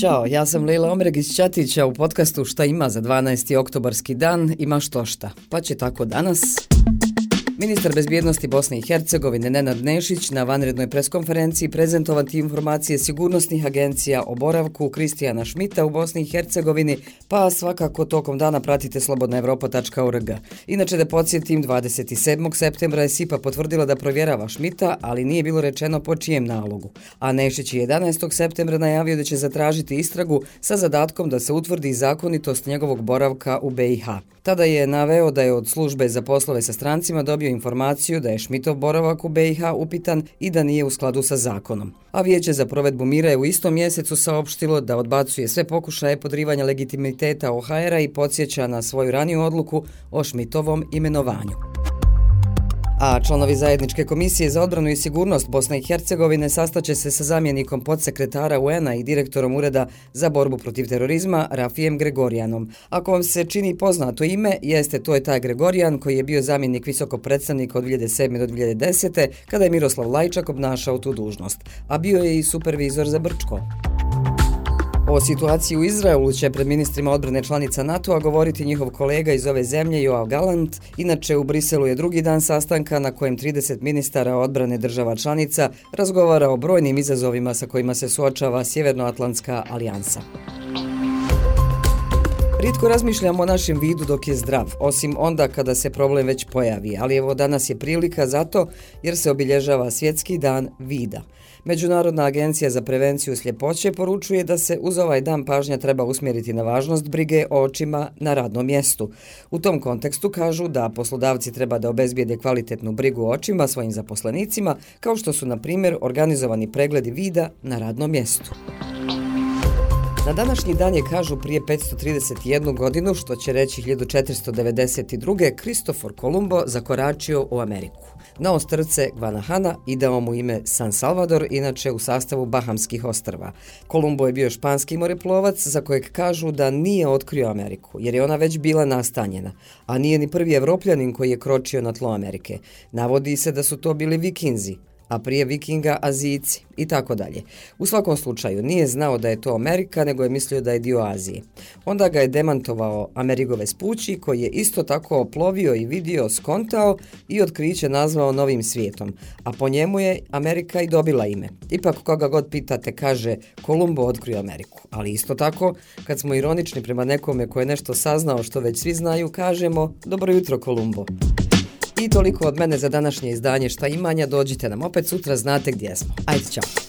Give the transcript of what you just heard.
Ćao, ja sam Leila Omreg iz Ćatića u podcastu Šta ima za 12. oktobarski dan, ima što šta. Pa će tako danas... Ministar bezbjednosti Bosne i Hercegovine Nenad Nešić na vanrednoj preskonferenciji prezentovati informacije sigurnosnih agencija o boravku Kristijana Šmita u Bosni i Hercegovini, pa svakako tokom dana pratite slobodnaevropa.org. Inače da podsjetim, 27. septembra je SIPA potvrdila da provjerava Šmita, ali nije bilo rečeno po čijem nalogu. A Nešić je 11. septembra najavio da će zatražiti istragu sa zadatkom da se utvrdi zakonitost njegovog boravka u BiH. Tada je naveo da je od službe za poslove sa strancima dobio informaciju da je Šmitov boravak u BiH upitan i da nije u skladu sa zakonom. A vijeće za provedbu mira je u istom mjesecu saopštilo da odbacuje sve pokušaje podrivanja legitimiteta OHR-a i podsjeća na svoju raniju odluku o Šmitovom imenovanju. A članovi zajedničke komisije za odbranu i sigurnost Bosne i Hercegovine sastaće se sa zamjenikom podsekretara UN-a i direktorom Ureda za borbu protiv terorizma Rafijem Gregorijanom. Ako vam se čini poznato ime, jeste to je taj Gregorijan koji je bio zamjenik visokog predstavnika od 2007. do 2010. kada je Miroslav Lajčak obnašao tu dužnost, a bio je i supervizor za Brčko. O situaciji u Izraelu će pred ministrima odbrane članica NATO-a govoriti njihov kolega iz ove zemlje Joao Galant. Inače, u Briselu je drugi dan sastanka na kojem 30 ministara odbrane država članica razgovara o brojnim izazovima sa kojima se suočava Sjevernoatlantska alijansa. Ritko razmišljamo o našem vidu dok je zdrav, osim onda kada se problem već pojavi, ali evo danas je prilika za to jer se obilježava svjetski dan vida. Međunarodna agencija za prevenciju sljepoće poručuje da se uz ovaj dan pažnja treba usmjeriti na važnost brige o očima na radnom mjestu. U tom kontekstu kažu da poslodavci treba da obezbijede kvalitetnu brigu o očima svojim zaposlenicima, kao što su, na primjer, organizovani pregledi vida na radnom mjestu. Na današnji dan je, kažu, prije 531 godinu, što će reći 1492. Kristofor Kolumbo zakoračio u Ameriku. Na ostrce Guanahana i dao mu ime San Salvador, inače u sastavu Bahamskih ostrva. Kolumbo je bio španski moreplovac za kojeg kažu da nije otkrio Ameriku, jer je ona već bila nastanjena, a nije ni prvi evropljanin koji je kročio na tlo Amerike. Navodi se da su to bili vikinzi, a prije vikinga Azijici i tako dalje. U svakom slučaju nije znao da je to Amerika, nego je mislio da je dio Azije. Onda ga je demantovao Amerigove spući, koji je isto tako oplovio i vidio, skontao i otkriće nazvao novim svijetom. A po njemu je Amerika i dobila ime. Ipak koga god pitate kaže Kolumbo otkrio Ameriku. Ali isto tako, kad smo ironični prema nekome koje nešto saznao što već svi znaju, kažemo Dobro jutro Kolumbo. I toliko od mene za današnje izdanje šta imanja. Dođite nam opet sutra, znate gdje smo. Ajde, čao.